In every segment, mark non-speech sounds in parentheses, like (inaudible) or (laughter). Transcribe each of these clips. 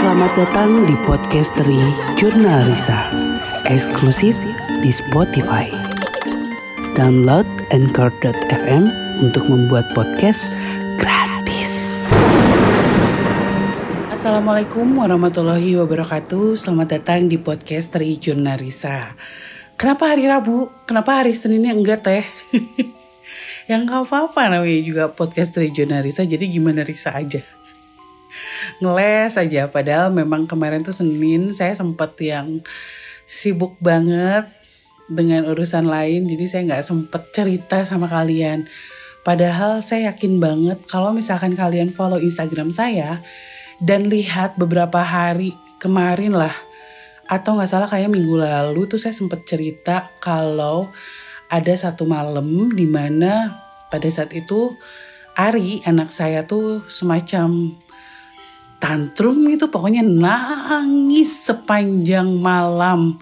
Selamat datang di podcasteri Jurnal Risa, eksklusif di Spotify. Download Anchor.fm untuk membuat podcast gratis. Assalamualaikum warahmatullahi wabarakatuh. Selamat datang di podcasteri Jurnal Risa. Kenapa hari Rabu? Kenapa hari Seninnya enggak teh? (laughs) yang gak apa-apa namanya juga podcast Regional Risa jadi gimana Risa aja ngeles aja. Padahal memang kemarin tuh Senin saya sempet yang sibuk banget dengan urusan lain. Jadi saya nggak sempet cerita sama kalian. Padahal saya yakin banget kalau misalkan kalian follow Instagram saya dan lihat beberapa hari kemarin lah atau nggak salah kayak minggu lalu tuh saya sempet cerita kalau ada satu malam di mana pada saat itu Ari anak saya tuh semacam tantrum itu pokoknya nangis sepanjang malam.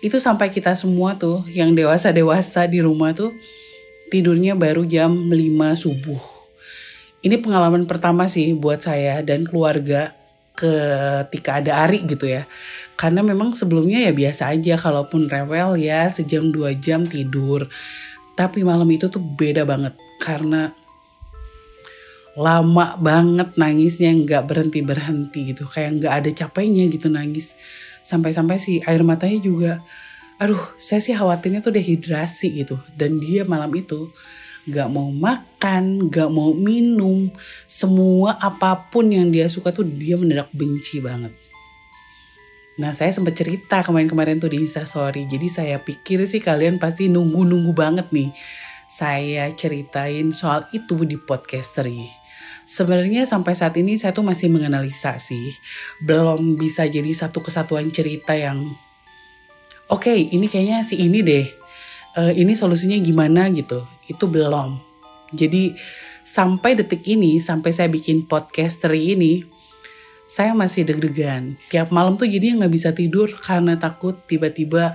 Itu sampai kita semua tuh yang dewasa-dewasa di rumah tuh tidurnya baru jam 5 subuh. Ini pengalaman pertama sih buat saya dan keluarga ketika ada Ari gitu ya. Karena memang sebelumnya ya biasa aja kalaupun rewel ya sejam dua jam tidur. Tapi malam itu tuh beda banget karena lama banget nangisnya nggak berhenti berhenti gitu. Kayak nggak ada capeknya gitu nangis. Sampai-sampai si air matanya juga aduh saya sih khawatirnya tuh dehidrasi gitu. Dan dia malam itu nggak mau makan nggak mau minum. Semua apa pun yang dia suka tuh dia mendadak benci banget. Nah saya sempat cerita kemarin-kemarin tuh di Instastory Jadi saya pikir sih kalian pasti nunggu-nunggu banget nih Saya ceritain soal itu di podcastery Sebenarnya sampai saat ini saya tuh masih menganalisa sih. Belum bisa jadi satu kesatuan cerita yang Oke okay, ini kayaknya si ini deh. Uh, Ini solusinya gimana? gitu. Itu belum. Jadi sampai detik ini Sampai saya bikin podcastery ini saya masih deg-degan. Tiap malam tuh jadi nggak bisa tidur karena takut tiba-tiba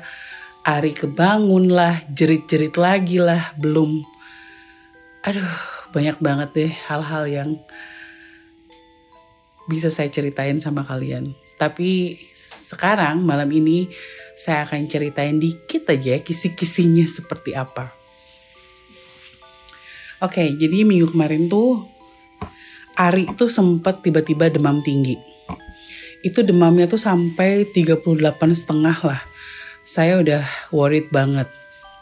Ari kebangun lah, jerit-jerit lagi lah, belum. Aduh, banyak banget deh hal-hal yang bisa saya ceritain sama kalian. Tapi sekarang malam ini saya akan ceritain dikit aja kisi-kisinya seperti apa. Oke, jadi minggu kemarin tuh Ari itu sempat tiba-tiba demam tinggi. Itu demamnya tuh sampai 38 setengah lah. Saya udah worried banget,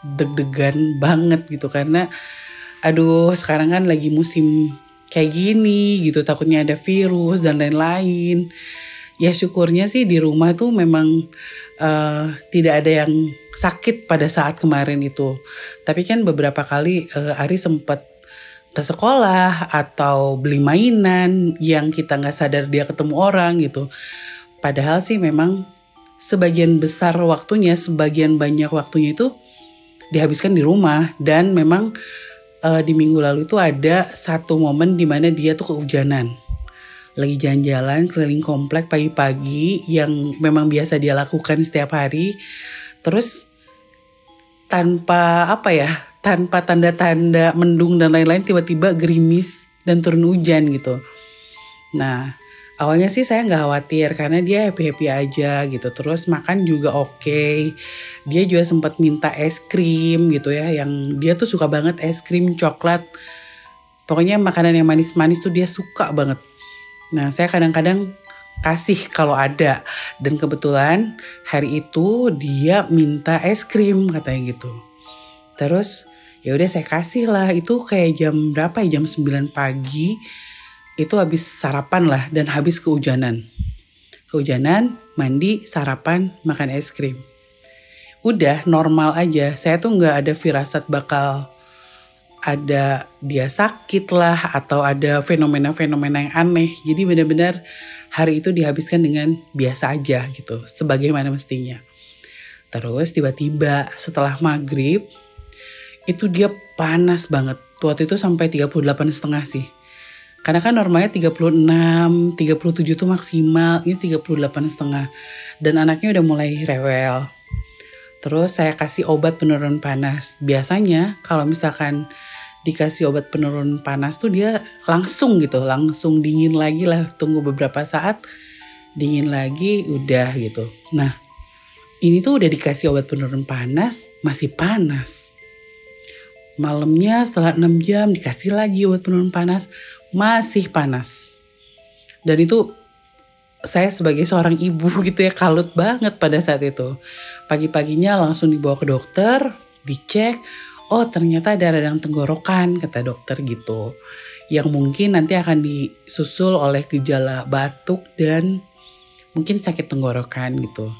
deg-degan banget gitu karena aduh sekarang kan lagi musim kayak gini gitu takutnya ada virus dan lain-lain. Ya syukurnya sih di rumah tuh memang uh, tidak ada yang sakit pada saat kemarin itu. Tapi kan beberapa kali uh, Ari sempat ke sekolah atau beli mainan yang kita nggak sadar dia ketemu orang gitu. Padahal sih memang sebagian besar waktunya, sebagian banyak waktunya itu dihabiskan di rumah dan memang uh, di minggu lalu itu ada satu momen di mana dia tuh kehujanan. Lagi jalan-jalan keliling komplek pagi-pagi yang memang biasa dia lakukan setiap hari. Terus tanpa apa ya tanpa tanda-tanda mendung dan lain-lain tiba-tiba gerimis dan turun hujan gitu. Nah awalnya sih saya nggak khawatir karena dia happy happy aja gitu. Terus makan juga oke. Okay. Dia juga sempat minta es krim gitu ya. Yang dia tuh suka banget es krim coklat. Pokoknya makanan yang manis-manis tuh dia suka banget. Nah saya kadang-kadang kasih kalau ada dan kebetulan hari itu dia minta es krim katanya gitu. Terus ya udah saya kasih lah itu kayak jam berapa ya jam 9 pagi itu habis sarapan lah dan habis kehujanan kehujanan mandi sarapan makan es krim. Udah normal aja. Saya tuh nggak ada firasat bakal ada dia sakit lah atau ada fenomena-fenomena yang aneh. Jadi benar-benar hari itu dihabiskan dengan biasa aja gitu sebagaimana mestinya. Terus tiba-tiba setelah maghrib itu dia panas banget. Waktu itu sampai 38 setengah sih. Karena kan normalnya 36, 37 tuh maksimal, ini 38 setengah. Dan anaknya udah mulai rewel. Terus saya kasih obat penurun panas. Biasanya kalau misalkan dikasih obat penurun panas tuh dia langsung gitu, langsung dingin lagi lah. Tunggu beberapa saat, dingin lagi udah gitu nah ini tuh udah dikasih obat penurun panas masih panas malamnya setelah 6 jam dikasih lagi obat penurun panas masih panas. Dan itu saya sebagai seorang ibu (laughs) gitu ya kalut banget pada saat itu. Pagi-paginya langsung dibawa ke dokter dicek oh ternyata ada radang tenggorokan kata dokter gitu yang mungkin nanti akan disusul oleh gejala batuk dan mungkin sakit tenggorokan gitu.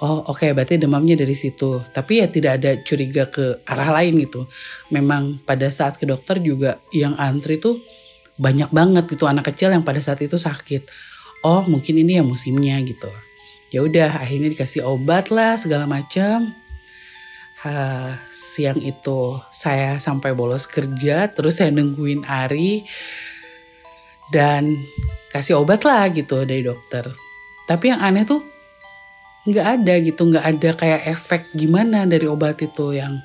Oh oke okay, berarti demamnya dari situ. Tapi ya tidak ada curiga ke arah lain gitu. Memang pada saat ke dokter juga yang antri tuh banyak banget gitu anak kecil yang pada saat itu sakit. Oh mungkin ini ya musimnya gitu. Ya udah akhirnya dikasih obat lah segala macam uh, siang itu saya sampai bolos kerja terus saya nungguin Ari dan kasih obat lah gitu dari dokter. Tapi yang aneh tuh nggak ada gitu nggak ada kayak efek gimana dari obat itu yang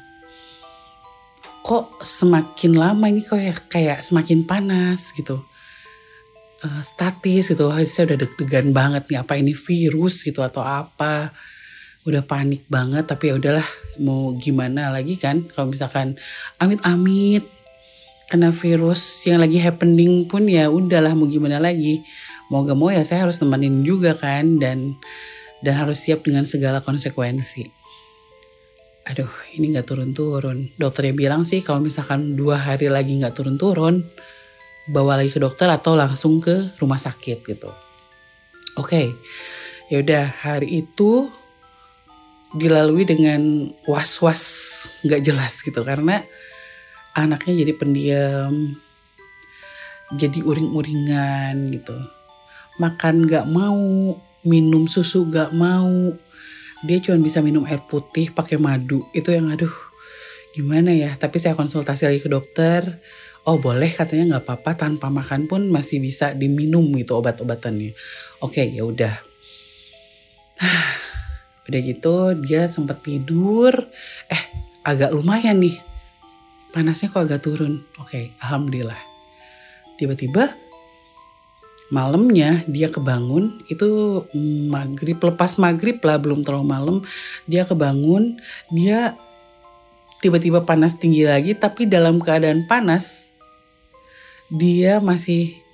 kok semakin lama ini kok kayak semakin panas gitu. Uh, statis gitu saya udah deg-degan banget nih apa ini virus gitu atau apa? Udah panik banget tapi ya udahlah mau gimana lagi kan kalau misalkan amit-amit kena virus yang lagi happening pun ya udahlah mau gimana lagi. Mau gak mau ya saya harus temenin juga kan dan dan harus siap dengan segala konsekuensi. Aduh, ini nggak turun-turun. Dokternya bilang sih kalau misalkan dua hari lagi nggak turun-turun, bawa lagi ke dokter atau langsung ke rumah sakit gitu. Oke, okay. ya udah hari itu dilalui dengan was-was nggak jelas gitu karena anaknya jadi pendiam, jadi uring-uringan gitu, makan nggak mau, minum susu gak mau dia cuma bisa minum air putih pakai madu. Itu yang aduh gimana ya? Tapi saya konsultasi lagi ke dokter. Oh boleh katanya nggak apa-apa. Tanpa makan pun masih bisa diminum gitu obat-obatannya. Oke ya udah. (sighs) Udah gitu dia sempat tidur. Eh agak lumayan nih. Panasnya kok agak turun? Oke alhamdulillah. Tiba-tiba malamnya dia kebangun itu maghrib lepas maghrib lah belum terlalu malam dia kebangun dia tiba-tiba panas tinggi lagi tapi dalam keadaan panas dia masih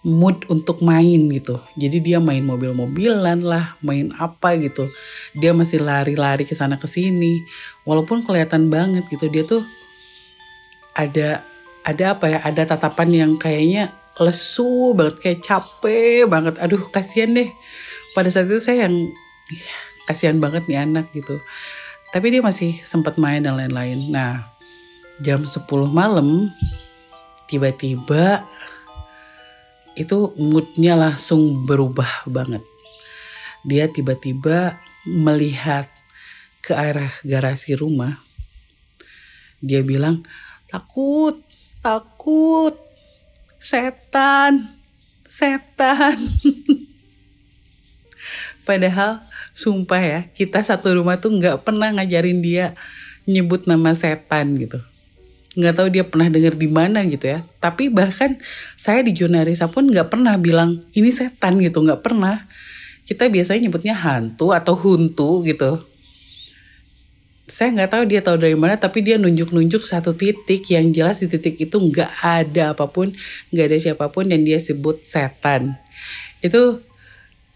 mood untuk main gitu. Jadi dia main mobil-mobilan lah main apa gitu. Dia masih lari-lari ke sana ke sini walaupun kelihatan banget gitu. Dia tuh ada ada apa ya ada tatapan yang kayaknya lesu banget kayak capek banget. Aduh kasihan deh. Pada saat itu saya yang ya, kasihan banget nih anak gitu. Tapi dia masih sempat main dan lain-lain. Nah jam 10 malam tiba-tiba itu moodnya langsung berubah banget. Dia tiba-tiba melihat ke arah garasi rumah. Dia bilang takut takut setan, setan. (laughs) Padahal sumpah ya, kita satu rumah tuh nggak pernah ngajarin dia nyebut nama setan gitu. Nggak tahu dia pernah dengar di mana gitu ya. Tapi bahkan saya di Junarisa pun nggak pernah bilang ini setan gitu, nggak pernah. Kita biasanya nyebutnya hantu atau huntu gitu saya nggak tahu dia tahu dari mana tapi dia nunjuk-nunjuk satu titik yang jelas di titik itu nggak ada apa pun nggak ada siapa pun dan dia sebut setan. Itu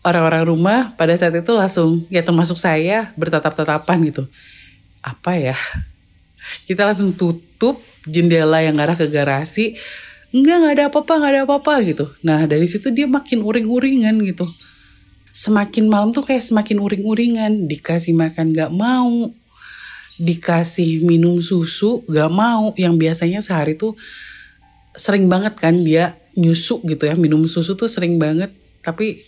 orang-orang rumah pada saat itu langsung ya termasuk saya bertatap-tatapan gitu. Apa ya? Kita langsung tutup jendela yang arah ke garasi. Enggak nggak ada apa-apa nggak ada apa-apa gitu. Nah dari situ dia makin uring-uringan gitu. Semakin malam tuh kayak semakin uring-uringan. Dikasih makan nggak mau dikasih minum susu gak mau. Yang biasanya sehari tuh sering banget kan dia nyusu gitu ya. Minum susu tuh sering banget. Tapi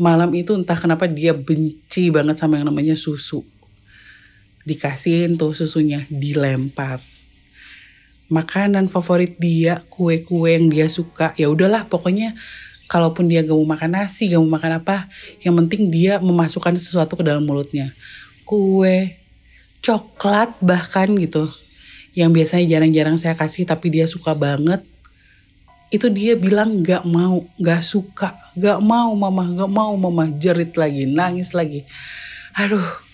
malam itu entah kenapa dia benci banget sama yang namanya susu. Dikasihin tuh susunya dilempar. Makanan favorit dia kue-kue yang dia suka. Ya udahlah pokoknya kalaupun dia gak mau makan nasi gak mau makan apa yang penting dia memasukkan sesuatu ke dalam mulutnya. Kue coklat bahkan gitu. Yang biasanya jarang-jarang saya kasih tapi dia suka banget. Itu dia bilang nggak mau nggak suka nggak mau mama nggak mau mama. Jerit lagi nangis lagi. Aduh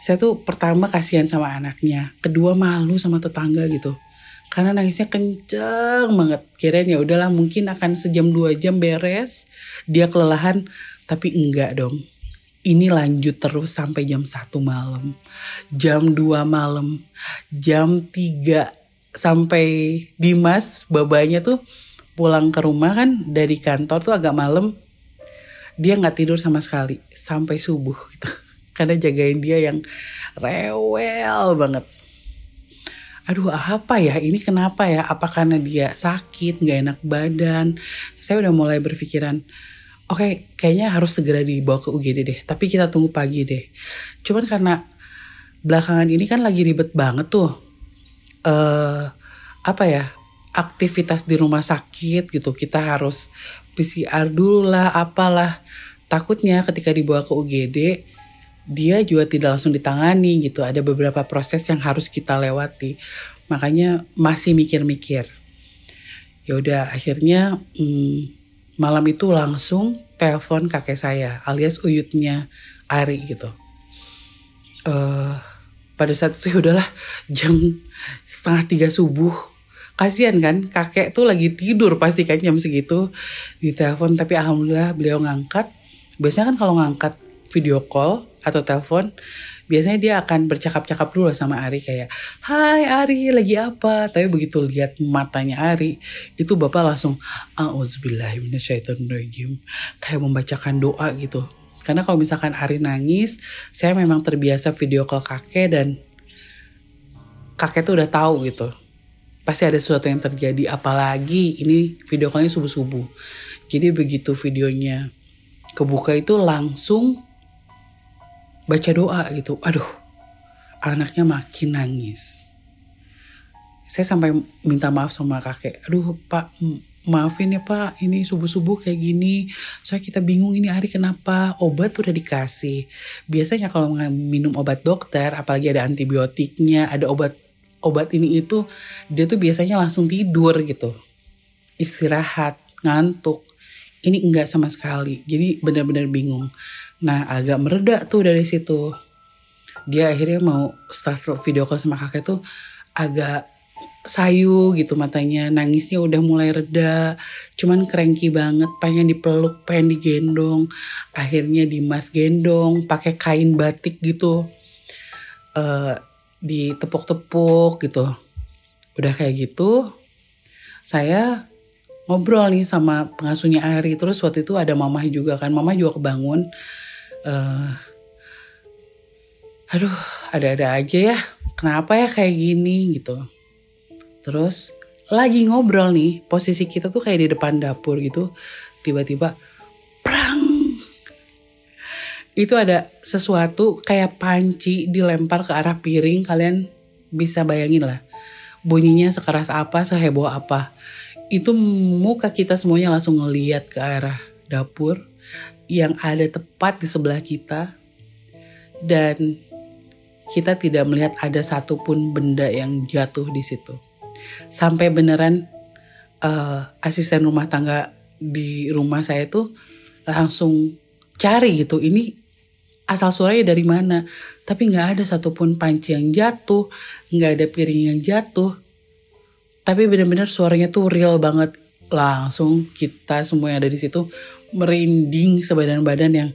saya tuh pertama kasihan sama anaknya kedua malu sama tetangga gitu. Karena nangisnya kenceng banget. Kirain ya udahlah mungkin akan sejam dua jam beres dia kelelahan tapi enggak dong ini lanjut terus sampai jam satu malam. Jam 2 malam. Jam 3 sampai Dimas babanya tuh pulang ke rumah kan dari kantor tuh agak malam. Dia nggak tidur sama sekali sampai subuh gitu. (laughs) Karena jagain dia yang rewel banget. Aduh apa ya? Ini kenapa ya? Apa karena dia sakit nggak enak badan? Saya udah mulai berpikiran oke okay, kayaknya harus segera dibawa ke UGD deh tapi kita tunggu pagi deh. Cuman karena belakangan ini kan lagi ribet banget tuh uh, apa ya aktivitas di rumah sakit gitu. Kita harus PCR dulu lah apalah. Takutnya ketika dibawa ke UGD dia juga tidak langsung ditangani gitu. Ada beberapa proses yang harus kita lewati. Makanya masih mikir-mikir. Ya udah akhirnya hmm, malam itu langsung telepon kakek saya alias uyutnya Ari gitu. Uh, pada saat itu ya udahlah jam setengah tiga subuh. Kasihan kan kakek tuh lagi tidur pasti kan jam segitu di telepon tapi alhamdulillah beliau ngangkat. Biasanya kan kalau ngangkat video call atau telepon biasanya dia akan bercakap-cakap dulu sama Ari kayak Hai Ari lagi apa? Tapi begitu lihat matanya Ari itu bapak langsung Auzubillahiminasyaitonirrajim kayak membacakan doa gitu. Karena kalau misalkan Ari nangis saya memang terbiasa video call kakek dan kakek tuh udah tahu gitu. Pasti ada sesuatu yang terjadi apalagi ini video callnya subuh subuh jadi begitu videonya kebuka itu langsung baca doa gitu. Aduh anaknya makin nangis. Saya sampai minta maaf sama kakek. Aduh pak maafin ya pak. Ini subuh-subuh kayak gini. Soalnya kita bingung ini hari kenapa. Obat udah dikasih. Biasanya kalau minum obat dokter apalagi ada antibiotiknya ada obat obat ini itu dia tuh biasanya langsung tidur gitu. Istirahat ngantuk ini enggak sama sekali. Jadi benar-benar bingung. Nah agak mereda tuh dari situ. Dia akhirnya mau start video call sama kakek tuh agak sayu gitu matanya. Nangisnya udah mulai reda cuman cranky banget pengen dipeluk pengen digendong. Akhirnya Dimas gendong pakai kain batik gitu. Uh, ditepuk-tepuk gitu. Udah kayak gitu, saya ngobrol nih sama pengasuhnya Ari. Terus waktu itu ada mamah juga kan, mamah juga kebangun. Uh, aduh, ada-ada aja ya. Kenapa ya kayak gini gitu. Terus lagi ngobrol nih, posisi kita tuh kayak di depan dapur gitu. Tiba-tiba itu ada sesuatu kayak panci dilempar ke arah piring kalian bisa bayangin lah bunyinya sekeras apa seheboh apa itu muka kita semuanya langsung ngeliat ke arah dapur yang ada tepat di sebelah kita dan kita tidak melihat ada satupun benda yang jatuh di situ sampai beneran uh, asisten rumah tangga di rumah saya tuh langsung cari gitu ini asal suaranya dari mana. Tapi nggak ada satupun panci yang jatuh, nggak ada piring yang jatuh. Tapi benar-benar suaranya tuh real banget. Langsung kita semua yang ada di situ merinding sebadan badan yang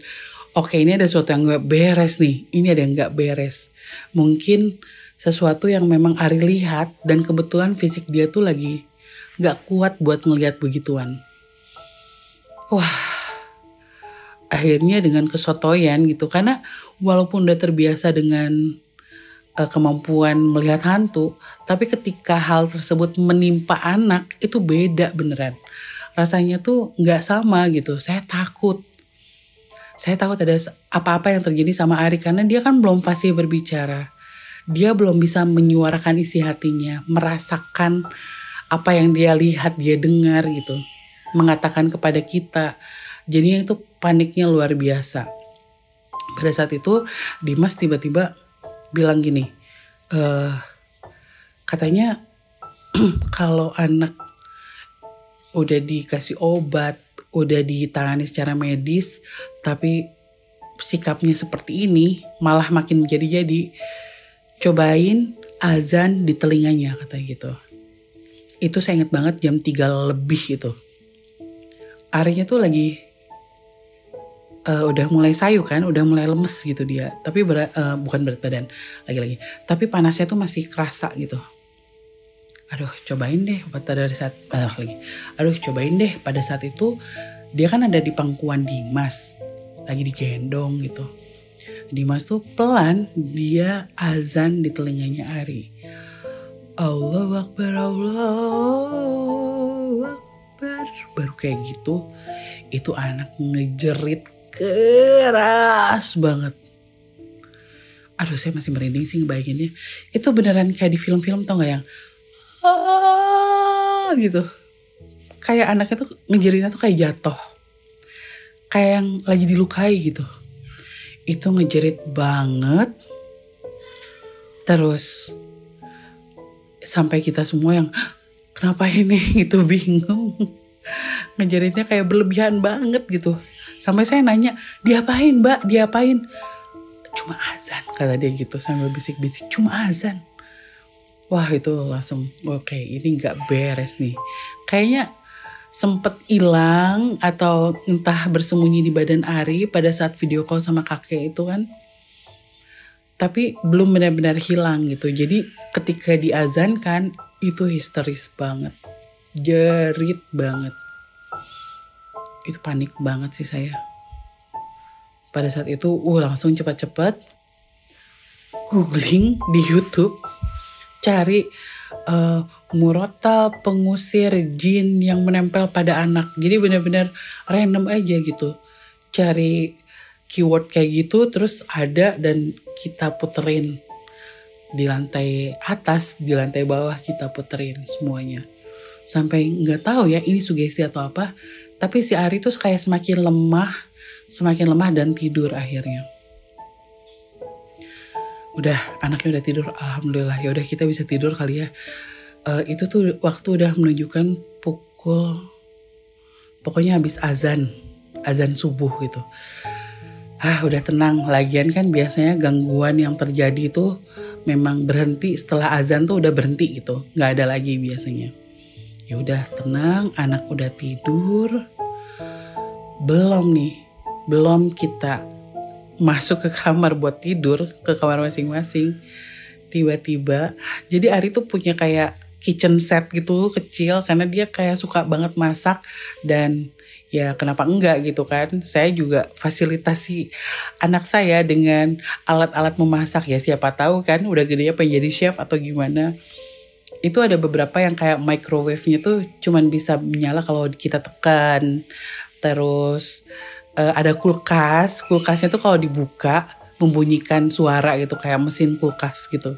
oke okay, ini ada sesuatu yang nggak beres nih. Ini ada yang nggak beres. Mungkin sesuatu yang memang Ari lihat dan kebetulan fisik dia tuh lagi nggak kuat buat ngelihat begituan. Wah, akhirnya dengan kesotoyan gitu karena walaupun udah terbiasa dengan kemampuan melihat hantu tapi ketika hal tersebut menimpa anak itu beda beneran. Rasanya tuh nggak sama gitu. Saya takut. Saya takut ada apa-apa yang terjadi sama Ari karena dia kan belum fasih berbicara. Dia belum bisa menyuarakan isi hatinya merasakan apa yang dia lihat dia dengar gitu. Mengatakan kepada kita. Jadinya itu paniknya luar biasa. Pada saat itu Dimas tiba-tiba bilang gini, e, katanya (clears throat) kalau anak udah dikasih obat, udah ditangani secara medis, tapi sikapnya seperti ini malah makin menjadi-jadi. Cobain azan di telinganya katanya gitu. Itu saya inget banget jam 3 lebih gitu. Arinya tuh lagi uh, udah mulai sayu kan, udah mulai lemes gitu dia. Tapi berat, uh, bukan berat badan lagi-lagi. Tapi panasnya tuh masih kerasa gitu. Aduh, cobain deh pada saat uh, lagi. Aduh, cobain deh pada saat itu dia kan ada di pangkuan Dimas, lagi digendong gitu. Dimas tuh pelan dia azan di telinganya Ari. Allah Akbar, Allah Akbar. Baru kayak gitu, itu anak ngejerit keras banget. Aduh saya masih merinding sih ngebayanginnya. Itu beneran kayak di film-film tau gak yang ah, gitu. Kayak anaknya tuh ngejeritnya tuh kayak jatuh. Kayak yang lagi dilukai gitu. Itu ngejerit banget. Terus sampai kita semua yang kenapa ini (laughs) gitu bingung. Ngejeritnya kayak berlebihan banget gitu Sampai saya nanya, diapain mbak, diapain? Cuma azan, kata dia gitu sambil bisik-bisik, cuma azan. Wah itu langsung, oke okay, ini nggak beres nih. Kayaknya sempet hilang atau entah bersembunyi di badan Ari pada saat video call sama kakek itu kan. Tapi belum benar-benar hilang gitu. Jadi ketika diazankan itu histeris banget. Jerit banget itu panik banget sih saya. Pada saat itu uh langsung cepat-cepat googling di YouTube cari uh, murotal pengusir jin yang menempel pada anak. Jadi benar-benar random aja gitu. Cari keyword kayak gitu terus ada dan kita puterin. Di lantai atas di lantai bawah kita puterin semuanya. Sampai nggak tahu ya ini sugesti atau apa tapi si Ari tuh kayak semakin lemah, semakin lemah dan tidur akhirnya. Udah anaknya udah tidur, alhamdulillah. Ya udah kita bisa tidur kali ya. Uh, itu tuh waktu udah menunjukkan pukul, pokoknya habis azan, azan subuh gitu. Ah udah tenang. Lagian kan biasanya gangguan yang terjadi itu memang berhenti setelah azan tuh udah berhenti gitu, nggak ada lagi biasanya ya udah tenang anak udah tidur. Belum nih belum kita masuk ke kamar buat tidur ke kamar masing-masing. Tiba-tiba jadi Ari tuh punya kayak kitchen set gitu kecil karena dia kayak suka banget masak dan ya kenapa enggak gitu kan. Saya juga fasilitasi anak saya dengan alat-alat memasak. Ya siapa tahu kan udah gedenya pengen jadi chef atau gimana itu ada beberapa yang kayak microwave-nya tuh cuman bisa menyala kalau kita tekan. Terus uh, ada kulkas, kulkasnya tuh kalau dibuka membunyikan suara gitu kayak mesin kulkas gitu.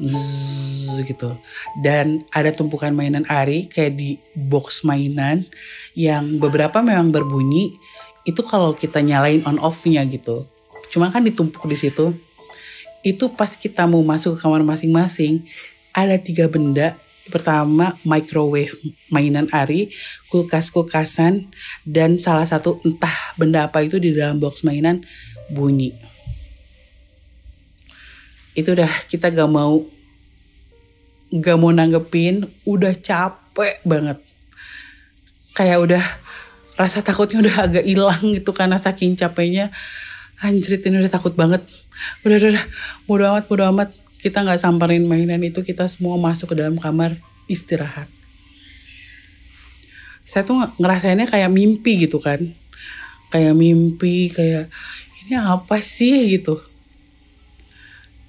Zzz, gitu. Dan ada tumpukan mainan Ari kayak di box mainan yang beberapa memang berbunyi. Itu kalau kita nyalain on off-nya gitu. Cuma kan ditumpuk di situ. Itu pas kita mau masuk ke kamar masing-masing, ada tiga benda pertama microwave mainan Ari, kulkas-kulkasan, dan salah satu entah benda apa itu di dalam box mainan bunyi. Itu udah kita gak mau gak mau nanggepin, udah capek banget. Kayak udah rasa takutnya udah agak hilang gitu karena saking capeknya. Anjrit ini udah takut banget. Udah udah, udah. bodo amat bodo amat kita nggak samperin mainan itu kita semua masuk ke dalam kamar istirahat. Saya tuh ngerasainnya kayak mimpi gitu kan. Kayak mimpi kayak ini apa sih? gitu.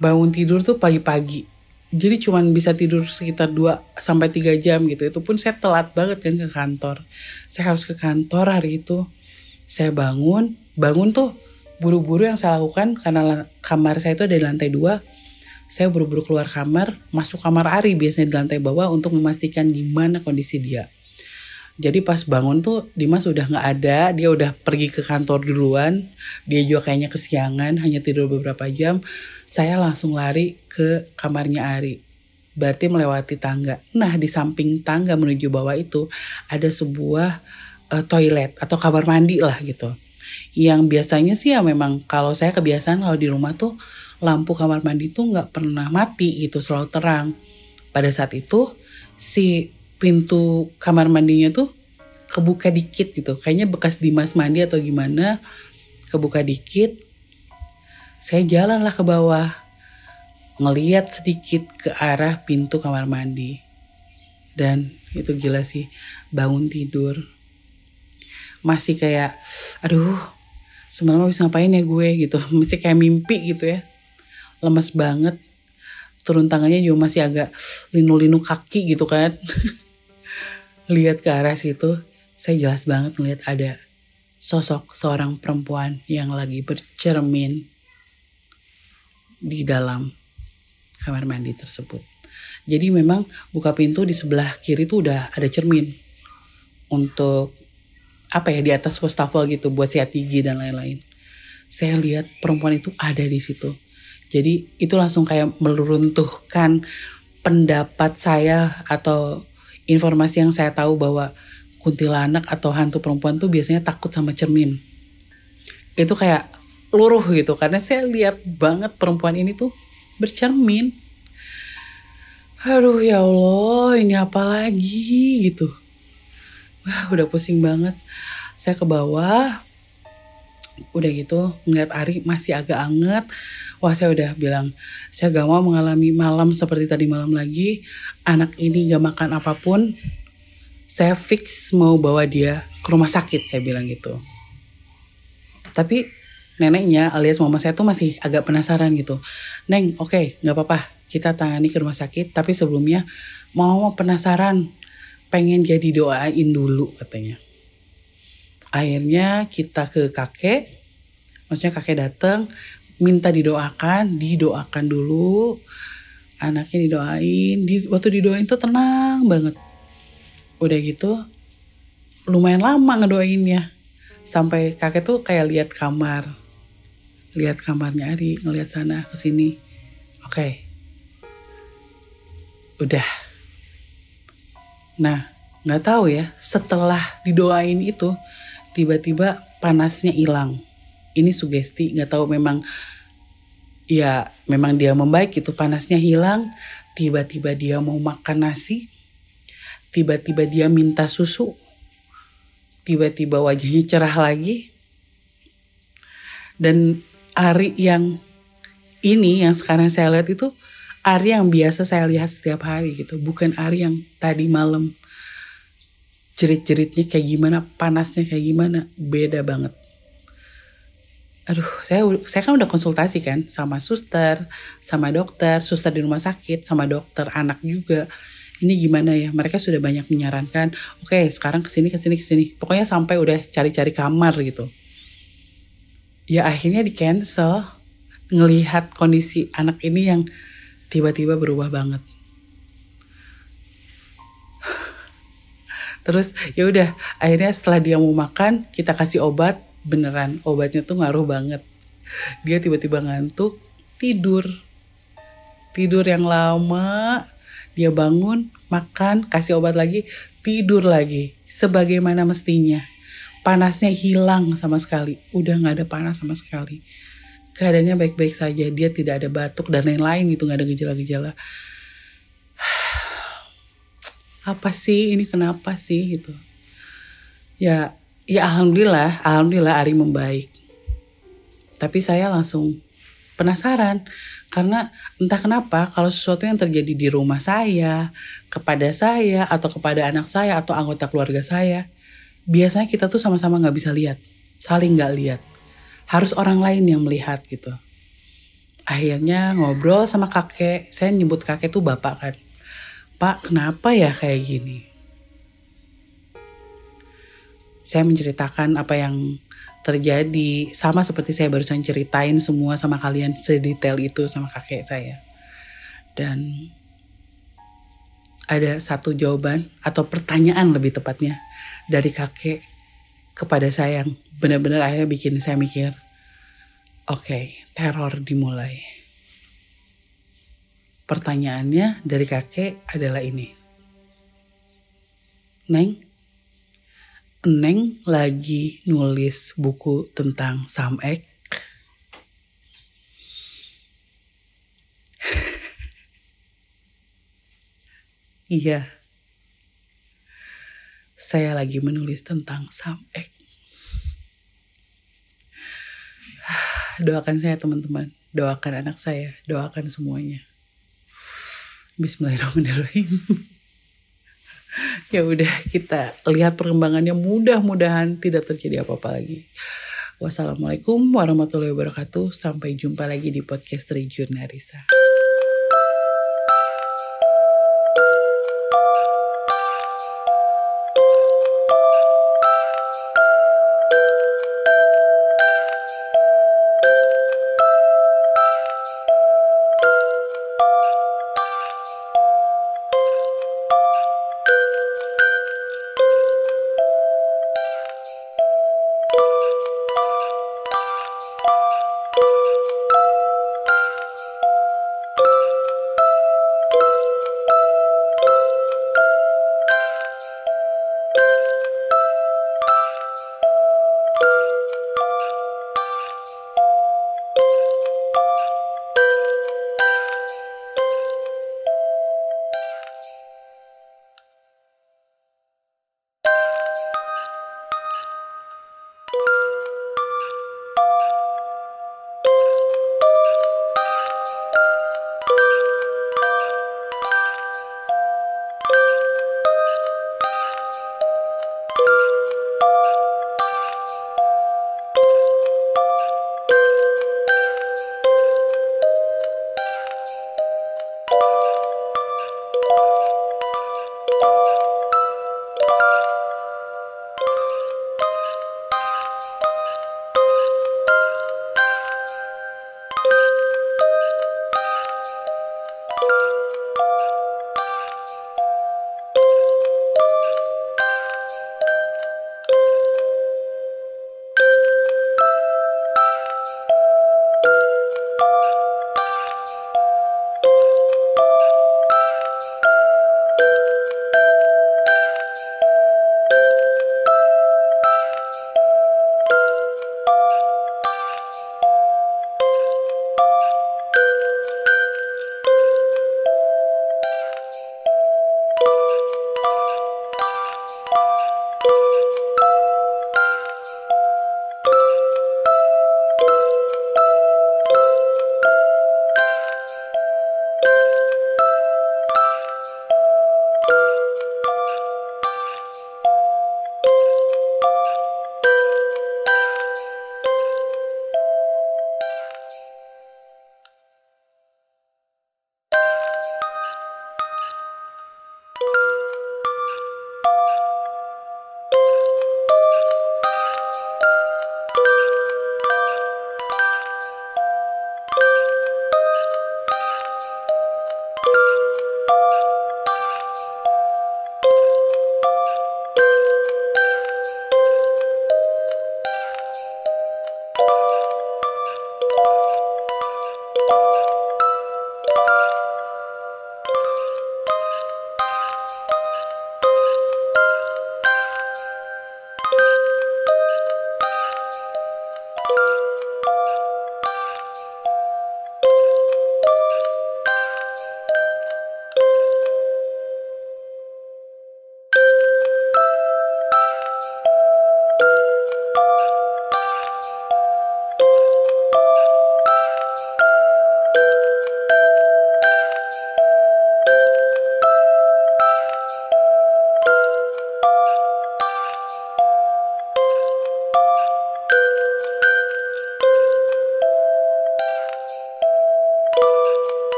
Bangun tidur tuh pagi-pagi. Jadi cuman bisa tidur sekitar 2 sampai 3 jam gitu. Itu pun saya telat banget kan ke kantor. Saya harus ke kantor hari itu. Saya bangun bangun tuh buru-buru yang saya lakukan karena kamar saya itu ada di lantai 2 saya buru-buru keluar kamar, masuk kamar Ari biasanya di lantai bawah untuk memastikan gimana kondisi dia. Jadi pas bangun tuh Dimas udah nggak ada, dia udah pergi ke kantor duluan. Dia juga kayaknya kesiangan, hanya tidur beberapa jam. Saya langsung lari ke kamarnya Ari. berarti melewati tangga. Nah, di samping tangga menuju bawah itu ada sebuah uh, toilet atau kamar mandi lah gitu. Yang biasanya sih ya memang kalau saya kebiasaan kalau di rumah tuh lampu kamar mandi tuh nggak pernah mati gitu, selalu terang. Pada saat itu si pintu kamar mandinya tuh kebuka dikit gitu. Kayaknya bekas Dimas mandi atau gimana kebuka dikit. Saya jalanlah ke bawah ngeliat sedikit ke arah pintu kamar mandi. Dan itu gila sih, bangun tidur. Masih kayak, aduh, semalam habis ngapain ya gue gitu. (laughs) Masih kayak mimpi gitu ya. Lemes banget. Turun tangannya juga masih agak linu-linu kaki gitu kan. (laughs) Lihat ke arah situ, saya jelas banget ngeliat ada sosok seorang perempuan yang lagi bercermin di dalam kamar mandi tersebut. Jadi memang buka pintu di sebelah kiri tuh udah ada cermin untuk apa ya di atas wastafel gitu buat sikat gigi dan lain-lain. Saya lihat perempuan itu ada di situ. Jadi itu langsung kayak meluruntuhkan pendapat saya atau informasi yang saya tahu bahwa kuntilanak atau hantu perempuan tuh biasanya takut sama cermin. Itu kayak luruh gitu karena saya lihat banget perempuan ini tuh bercermin. Aduh ya Allah, ini apa lagi gitu. Wah, udah pusing banget. Saya ke bawah, udah gitu ngeliat Ari masih agak anget. Wah saya udah bilang, saya gak mau mengalami malam seperti tadi malam lagi. Anak ini gak makan apa pun. Saya fix mau bawa dia ke rumah sakit, saya bilang gitu. Tapi neneknya alias mama saya tuh masih agak penasaran gitu. Neng, oke, okay, nggak apa-apa, kita tangani ke rumah sakit. Tapi sebelumnya mau penasaran, pengen jadi doain dulu katanya. Akhirnya kita ke kakek, maksudnya kakek datang, minta didoakan, didoakan dulu. Anaknya didoain, di, waktu didoain tuh tenang banget. Udah gitu, lumayan lama ngedoainnya sampai kakek tuh kayak lihat kamar lihat kamarnya Ari, ngelihat sana ke sini. Oke. Okay. Udah. Nah, nggak tahu ya, setelah didoain itu tiba-tiba panasnya hilang. Ini sugesti, nggak tahu memang ya memang dia membaik itu panasnya hilang, tiba-tiba dia mau makan nasi, tiba-tiba dia minta susu, tiba-tiba wajahnya cerah lagi. Dan Ari yang ini yang sekarang saya lihat itu Ari yang biasa saya lihat setiap hari gitu, bukan Ari yang tadi malam jerit-jeritnya kayak gimana, panasnya kayak gimana, beda banget. Aduh, saya saya kan udah konsultasi kan sama suster, sama dokter, suster di rumah sakit, sama dokter anak juga. Ini gimana ya? Mereka sudah banyak menyarankan, oke okay, sekarang ke sini ke sini ke sini. Pokoknya sampai udah cari-cari kamar gitu ya akhirnya di cancel ngelihat kondisi anak ini yang tiba-tiba berubah banget terus ya udah akhirnya setelah dia mau makan kita kasih obat beneran obatnya tuh ngaruh banget. Dia tiba-tiba ngantuk tidur. Tidur yang lama dia bangun makan kasih obat lagi tidur lagi. Sebagaimana mestinya. Panasnya hilang sama sekali. Udah nggak ada panas sama sekali. Keadaannya baik-baik saja. Dia tidak ada batuk dan lain-lain gitu nggak ada gejala-gejala (sighs) apa sih ini kenapa sih gitu ya ya alhamdulillah alhamdulillah Ari membaik tapi saya langsung penasaran karena entah kenapa kalau sesuatu yang terjadi di rumah saya kepada saya atau kepada anak saya atau anggota keluarga saya biasanya kita tuh sama-sama nggak bisa lihat, saling nggak lihat. Harus orang lain yang melihat gitu. Akhirnya ngobrol sama kakek, saya nyebut kakek tuh bapak kan. Pak, kenapa ya kayak gini? Saya menceritakan apa yang terjadi, sama seperti saya barusan ceritain semua sama kalian sedetail itu sama kakek saya. Dan ada satu jawaban atau pertanyaan lebih tepatnya dari kakek kepada saya yang benar-benar akhirnya bikin saya mikir, oke, okay, teror dimulai. Pertanyaannya dari kakek adalah ini. Neng, Neng lagi nulis buku tentang Samek. (laughs) iya, saya lagi menulis tentang Samek. (sighs) Doakan saya teman-teman, doakan anak saya, doakan semuanya. Bismillahirrahmanirrahim. ya udah kita lihat perkembangannya mudah-mudahan tidak terjadi apa-apa lagi. Wassalamualaikum warahmatullahi wabarakatuh. Sampai jumpa lagi di podcast Rijun Narisa.